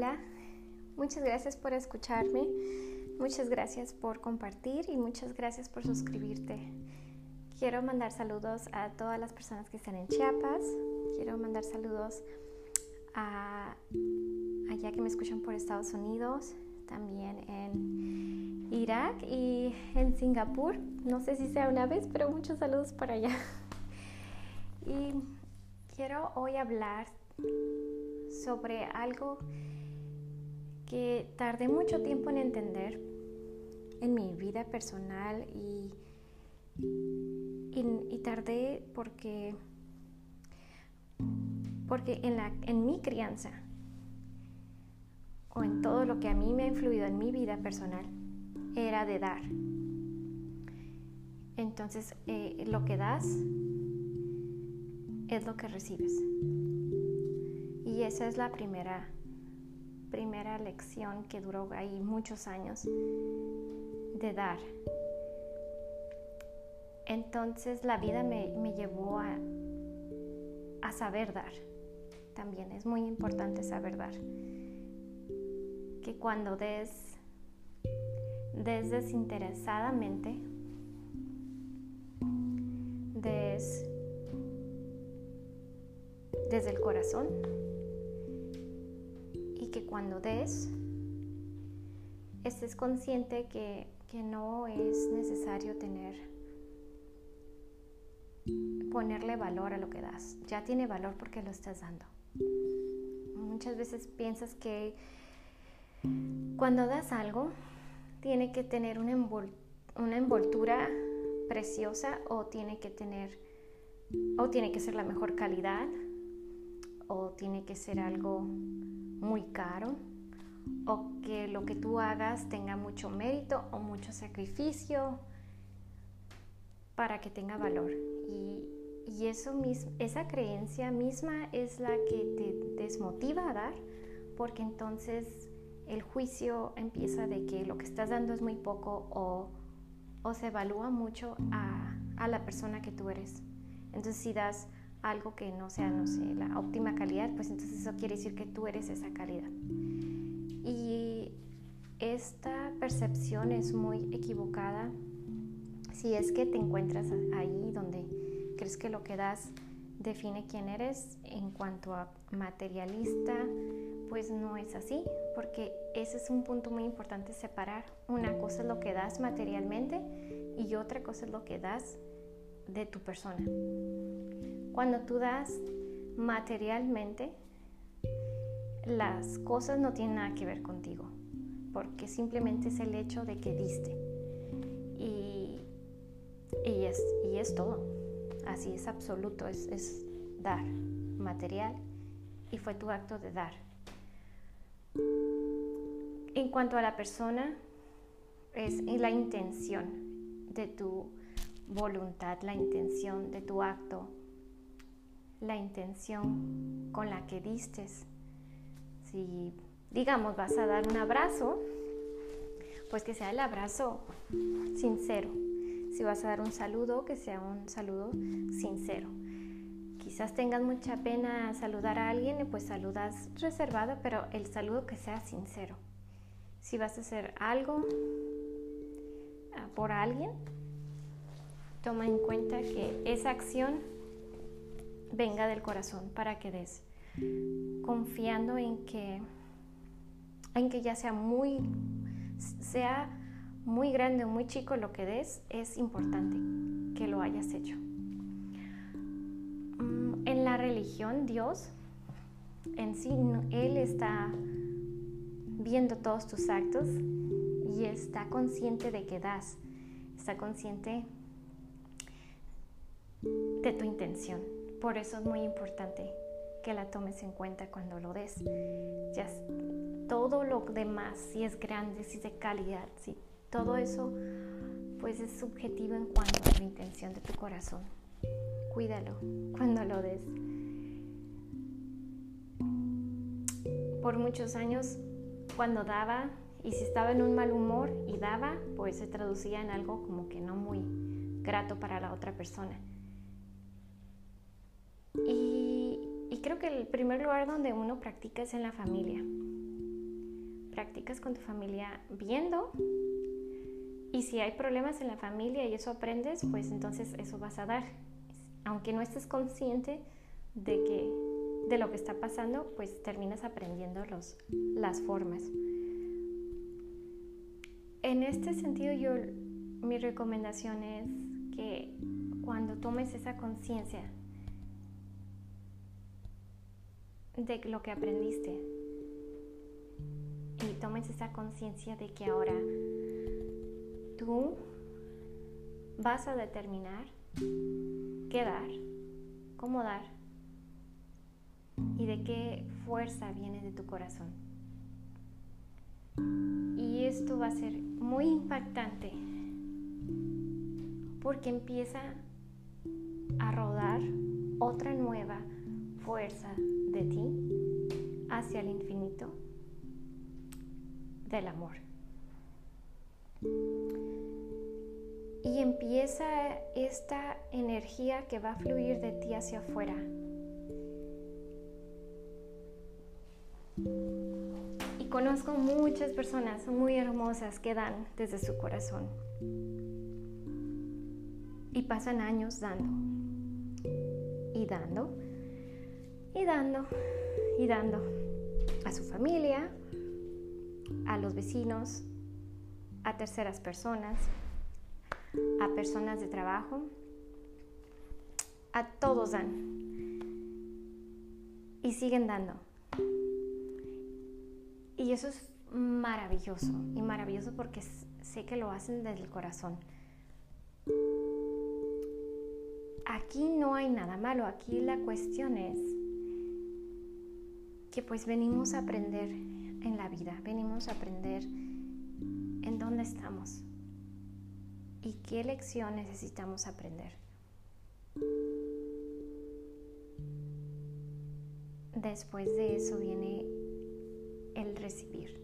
Hola, muchas gracias por escucharme, muchas gracias por compartir y muchas gracias por suscribirte. Quiero mandar saludos a todas las personas que están en Chiapas, quiero mandar saludos a allá que me escuchan por Estados Unidos, también en Irak y en Singapur. No sé si sea una vez, pero muchos saludos para allá. Y quiero hoy hablar sobre algo que tardé mucho tiempo en entender en mi vida personal y, y, tardé porque, porque en, la, en mi crianza o en todo lo que a mí me ha influido en mi vida personal era de dar. Entonces, eh, lo que das es lo que recibes. Y esa es la primera, primera lección que duró ahí muchos años de dar. Entonces la vida me, llevó a, a saber dar. También es muy importante saber dar. Que cuando des, des desinteresadamente, des desde el corazón que cuando des estés consciente que, que no es necesario tener ponerle valor a lo que das. Ya tiene valor porque lo estás dando. Muchas veces piensas que cuando das algo tiene que tener una, una envoltura preciosa o tiene que tener o tiene que ser la mejor calidad o tiene que ser algo muy caro o que lo que tú hagas tenga mucho mérito o mucho sacrificio para que tenga valor. Y, eso esa creencia misma es la que te desmotiva a dar, porque entonces el juicio empieza de que lo que estás dando es muy poco o, se evalúa mucho a, a la persona que tú eres. Entonces si das algo que no sea, no sé, la óptima calidad, pues entonces eso quiere decir que tú eres esa calidad. Y esta percepción es muy equivocada si es que te encuentras ahí donde crees que lo que das define quién eres en cuanto a materialista, pues no es así, porque ese es un punto muy importante separar. Una cosa es lo que das materialmente y otra cosa es lo que das de tu persona. Cuando tú das materialmente, las cosas no tienen nada que ver contigo, porque simplemente es el hecho de que diste. Y, y, es, y es todo, así es absoluto, es, es dar material y fue tu acto de dar. En cuanto a la persona, es la intención de tu voluntad, la intención de tu acto la intención con la que distes. Si, digamos, vas a dar un abrazo, pues que sea el abrazo sincero. Si vas a dar un saludo, que sea un saludo sincero. Quizás tengas mucha pena saludar a alguien, pues saludas reservado, pero el saludo que sea sincero. Si vas a hacer algo ah, por alguien, toma en cuenta que esa acción venga del corazón para que des, confiando en que, en que ya sea muy, sea muy grande o muy chico lo que des, es importante que lo hayas hecho. Mm, en la religión, Dios en sí, Él está viendo todos tus actos y está consciente de que das, está consciente de tu intención. Por eso es muy importante que la tomes en cuenta cuando lo des. Ya todo lo demás, si es grande, si es de calidad, si todo eso, pues es subjetivo en cuanto a la intención de tu corazón. Cuídalo cuando lo des. Por muchos años, cuando daba, y si estaba en un mal humor y daba, pues se traducía en algo como que no muy grato para la otra persona. Creo que el primer lugar donde uno practica es en la familia. practicas con tu familia viendo y si hay problemas en la familia y eso aprendes, pues entonces eso vas a dar. Aunque no estés consciente de que de lo que está pasando, pues terminas aprendiendo los, las formas. En este sentido, yo mi recomendación es que cuando tomes esa conciencia de lo que aprendiste y tomes esa conciencia de que ahora tú vas a determinar qué dar, cómo dar y de qué fuerza viene de tu corazón. Y esto va a ser muy impactante porque empieza a rodar otra nueva fuerza de ti hacia el infinito del amor. Y empieza esta energía que va a fluir de ti hacia afuera. Y conozco muchas personas muy hermosas que dan desde su corazón. Y pasan años dando. Y dando. Y dando. Y dando. A su familia. A los vecinos. A terceras personas a personas de trabajo, a todos dan. Y siguen dando. Y eso es maravilloso, y maravilloso porque sé que lo hacen desde el corazón. Aquí no hay nada malo, aquí la cuestión es que pues venimos a aprender en la vida, venimos a aprender en dónde estamos y qué lección necesitamos aprender. Después de eso viene el recibir.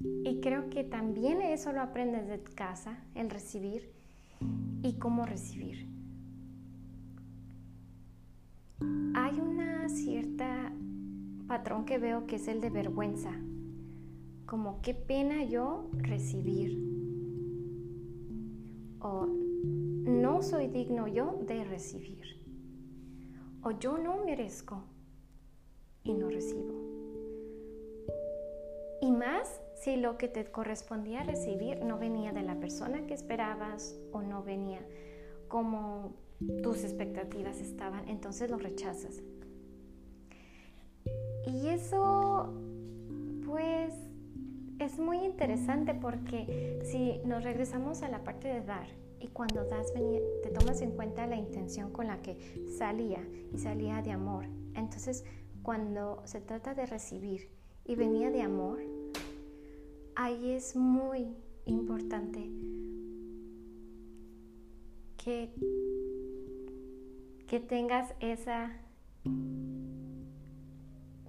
Y creo que también eso lo aprendes de casa, el recibir y cómo recibir. Una cierta patrón que veo que es el de vergüenza, como qué pena yo recibir o no soy digno yo de recibir, o yo no merezco y no recibo. Y más si lo que te correspondía recibir no venía de la persona que esperabas o no venía como tus expectativas estaban, entonces lo rechazas. Y eso, pues, es muy interesante porque si nos regresamos a la parte de dar y cuando das te tomas en cuenta la intención con la que salía y salía de amor, entonces cuando se trata de recibir y venía de amor, ahí es muy importante que, que tengas esa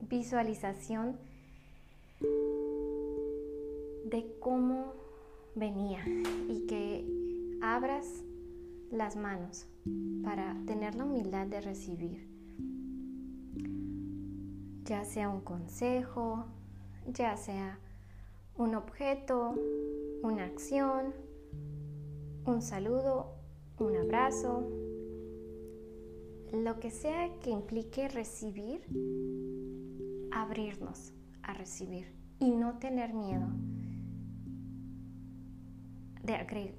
visualización de cómo venía y que abras las manos para tener la humildad de recibir, ya sea un consejo, ya sea un objeto, una acción, un saludo, un abrazo, lo que sea que implique recibir, abrirnos a recibir y no tener miedo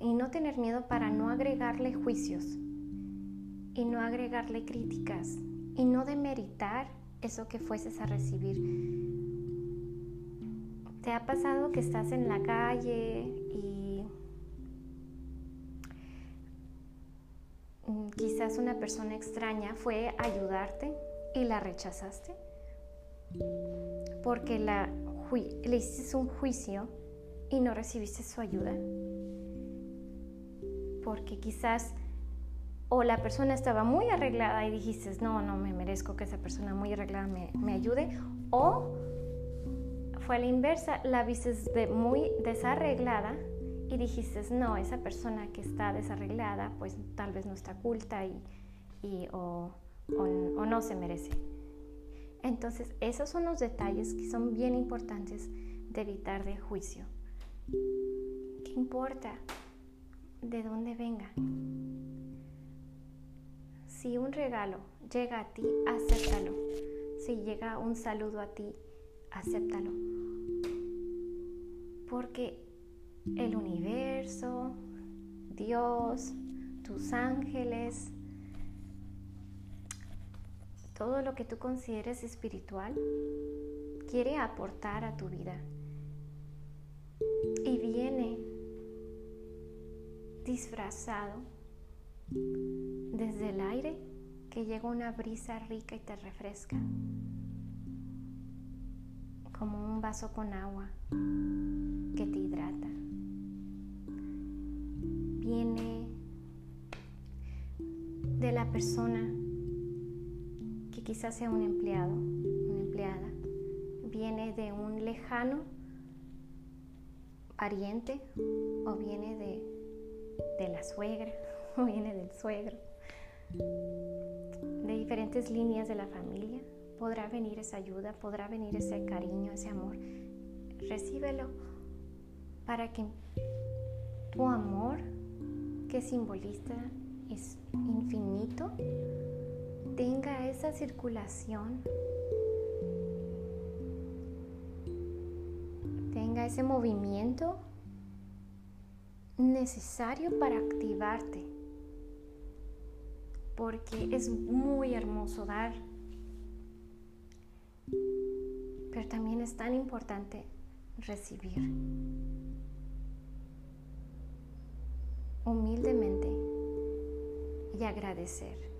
y no tener miedo para no agregarle juicios y no agregarle críticas y no demeritar eso que fueses a recibir. ¿Te ha pasado que estás en la calle y quizás una persona extraña fue a ayudarte y la rechazaste? Porque la, le hiciste un juicio y no recibiste su ayuda porque quizás o la persona estaba muy arreglada y dijiste, no, no me merezco que esa persona muy arreglada me, ayude, o fue a la inversa, la viste de muy desarreglada y dijiste, no, esa persona que está desarreglada, pues tal vez no está culta y, o, o no se merece. Entonces, esos son los detalles que son bien importantes de evitar de juicio. ¿Qué importa de dónde venga? Si un regalo llega a ti, acéptalo. Si llega un saludo a ti, acéptalo. Porque el universo, Dios, tus ángeles, todo lo que tú consideres espiritual, quiere aportar a tu vida. Y viene disfrazado desde el aire que llega una brisa rica y te refresca, como un vaso con agua que te hidrata. Viene de la persona quizás sea un empleado, una empleada, viene de un lejano pariente o viene de, de la suegra o viene del suegro de diferentes líneas de la familia, podrá venir esa ayuda, podrá venir ese cariño, ese amor. Recíbelo para que tu amor, que simboliza es infinito, tenga esa circulación, tenga ese movimiento necesario para activarte porque es muy hermoso dar, pero también es tan importante recibir humildemente y agradecer.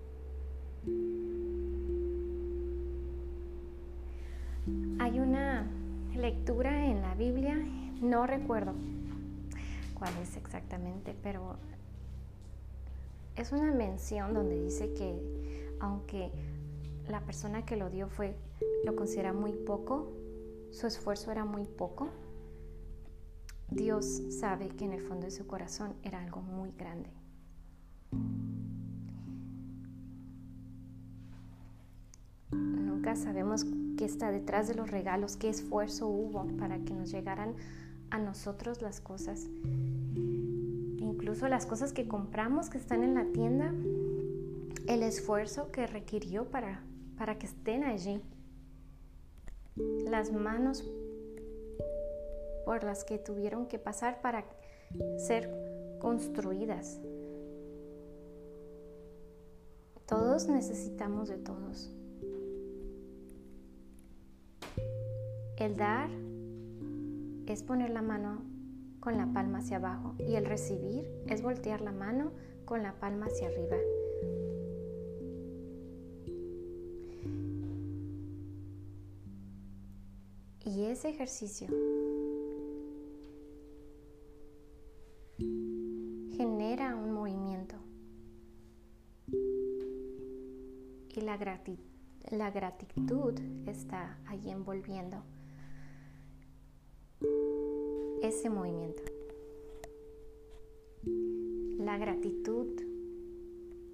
Hay una lectura en la Biblia, no recuerdo cuál es exactamente, pero es una mención donde dice que aunque la persona que lo dio fue lo considera muy poco, su esfuerzo era muy poco, Dios sabe que en el fondo de su corazón era algo muy grande. Sabemos qué está detrás de los regalos, qué esfuerzo hubo para que nos llegaran a nosotros las cosas incluso las cosas que compramos que están en la tienda, el esfuerzo que requirió para, para que estén allí, las manos por las que tuvieron que pasar para ser construidas. Todos necesitamos de todos. El dar es poner la mano con la palma hacia abajo y el recibir es voltear la mano con la palma hacia arriba. Y ese ejercicio genera un movimiento y la, gratitud está ahí envolviendo ese movimiento. La gratitud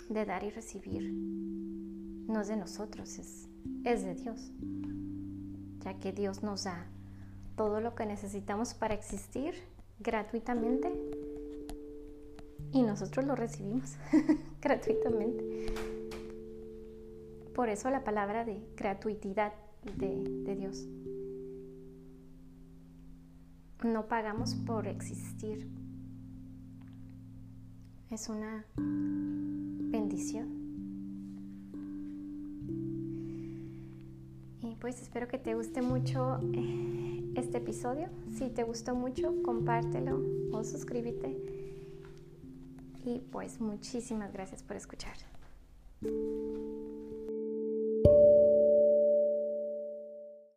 de dar y recibir no es de nosotros, es, es de Dios, ya que Dios nos da todo lo que necesitamos para existir gratuitamente y nosotros lo recibimos gratuitamente. Por eso la palabra de gratuitidad de, de Dios no pagamos por existir. Es una bendición. Y pues espero que te guste mucho eh, este episodio. Si te gustó mucho, compártelo o suscríbete. Y pues muchísimas gracias por escuchar.